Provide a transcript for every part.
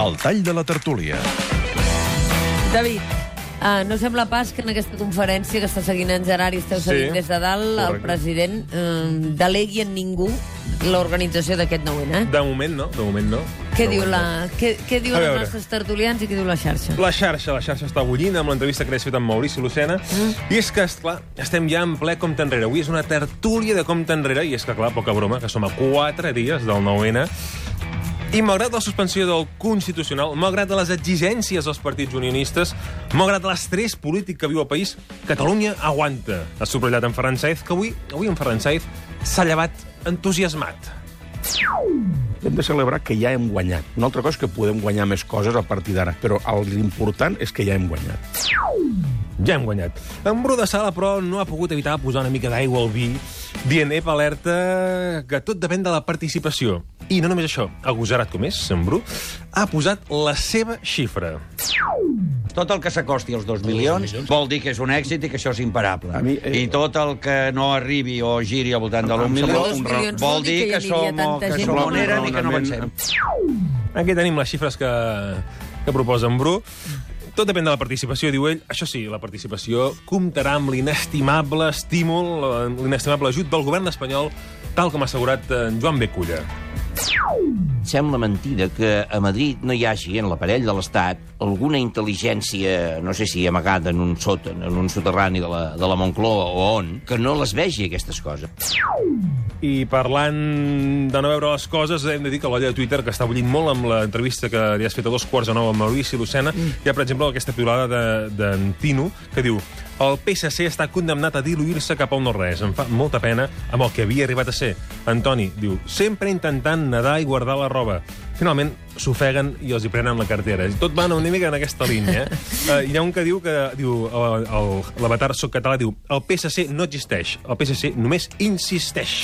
El tall de la tertúlia. David, uh, no sembla pas que en aquesta conferència que està seguint en Gerard i esteu seguint Sí, des de dalt, el correcte. president uh, delegui en ningú l'organització d'aquest nou eh? De moment no, de moment no. Què De diu la, què, què A diuen els nostres tertulians i què diu la xarxa? La xarxa, la xarxa està bullint amb l'entrevista que li has fet amb Maurici Lucena. Mm. I és que, esclar, estem ja en ple compte enrere. Avui és una tertúlia de compte enrere, i és que, clar, poca broma, que som a quatre dies del 9-N. I malgrat la suspensió del Constitucional, malgrat les exigències dels partits unionistes, malgrat l'estrès polític que viu el país, Catalunya aguanta. Ha subratllat en Ferran Saez, que avui, avui en Ferran Saez s'ha llevat entusiasmat. Hem de celebrar que ja hem guanyat. Una altra cosa que podem guanyar més coses a partir d'ara, però l'important és que ja hem guanyat. Ja hem guanyat. En Bru de Sala, però, no ha pogut evitar posar una mica d'aigua al vi, dient, ep, alerta, que tot depèn de la participació. I no només això, agosarat com és, en Bru, ha posat la seva xifra. Tot el que s'acosti als 2 milions vol dir que és un èxit i que això és imparable. A mi, eh, I tot el que no arribi o giri al voltant de Em l'1 sembla milió vol dir que, que som, que som on eren i que no avancem. Aquí tenim les xifres que, que proposa en Bru. Tot depèn de la participació, diu ell. Això sí, la participació comptarà amb l'inestimable estímul, l'inestimable ajut del govern espanyol, tal com ha assegurat en Joan Beculla. Sembla mentida que a Madrid no hi hagi, en l'aparell de l'Estat, alguna intel·ligència, no sé si amagada en un sòtan, en un soterrani de la, de la Moncloa o on, que no les vegi, aquestes coses. I parlant de no veure les coses, hem de dir que l'olla de Twitter, que està bullint molt amb l'entrevista que li has fet a dos quarts de nou amb Maurici Lucena, mm. hi ha, per exemple, aquesta piulada de- d'en Tino, que diu el PSC està condemnat a diluir-se cap a un no-res. Em fa molta pena amb el que havia arribat a ser. Antoni diu, sempre intentant nedar i guardar la roba. Finalment, s'ofeguen i els hi prenen la cartera. Tot va una mica en aquesta línia. Eh? Uh, hi ha un que diu, que diu l'avatar soc català, diu el PSC no existeix, el PSC només insisteix.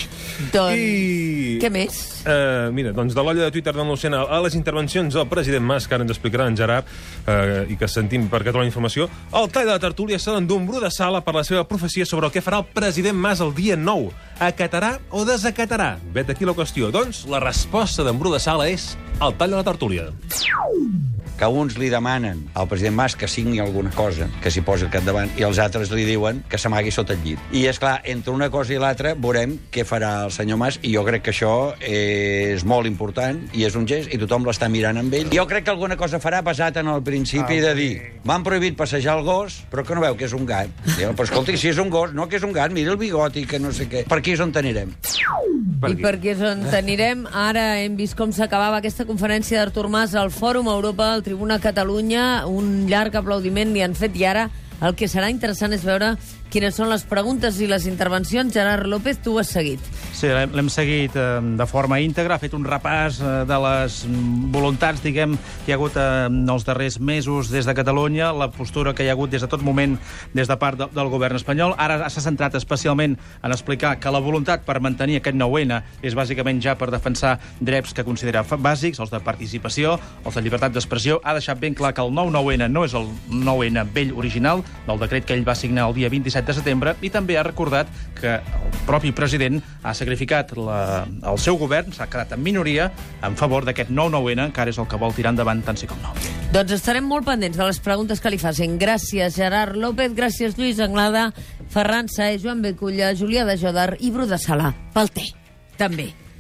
Doncs, I... què més? Uh, mira, doncs de l'olla de Twitter d'en Lucena a les intervencions del president Mas, que ara ens explicarà en Gerard, uh, i que sentim per Catalunya Informació, el tall de la tertúlia s'ha d'un bru de sala per la seva profecia sobre el que farà el president Mas el dia 9. Acatarà o desacatarà? Vet aquí la qüestió. Doncs la resposta d'en Bru de Sala és el tall de la tertúlia. que uns li demanen al president Mas que signi alguna cosa, que s'hi posi al capdavant, i els altres li diuen que s'amagui sota el llit. I, és clar entre una cosa i l'altra veurem què farà el senyor Mas, i jo crec que això és molt important, i és un gest, i tothom l'està mirant amb ell. Jo crec que alguna cosa farà basat en el principi de dir m'han prohibit passejar el gos, però que no veu que és un gat. Diu, però escolti, si és un gos, no que és un gat, mira el bigoti, que no sé què. Per aquí és on anirem. I per aquí és on t'anirem. Ara hem vist com s'acabava aquesta conferència d'Artur Mas al Fòrum Europa, al Tribuna Catalunya. Un llarg aplaudiment li han fet i ara el que serà interessant és veure quines són les preguntes i les intervencions. Gerard López, tu ho has seguit. Sí, l'hem seguit eh, de forma íntegra, ha fet un repàs eh, de les voluntats, diguem, que hi ha hagut eh, en els darrers mesos des de Catalunya, la postura que hi ha hagut des de tot moment des de part de, del govern espanyol. Ara s'ha centrat especialment en explicar que la voluntat per mantenir aquest 9-N és bàsicament ja per defensar drets que considera bàsics, els de participació, els de llibertat d'expressió. Ha deixat ben clar que el 9-9-N no és el 9-N vell original del decret que ell va signar el dia 27 de setembre i també ha recordat que el propi president ha sacrificat la, el seu govern, s'ha quedat en minoria en favor d'aquest 9-9-N, que ara és el que vol tirar endavant tant sí com no. Doncs estarem molt pendents de les preguntes que li facin. Gràcies, Gerard López, gràcies, Lluís Anglada, Ferran Saez, Joan Beculla, Julià de Jodar i Bru de Sala. Pel té, també.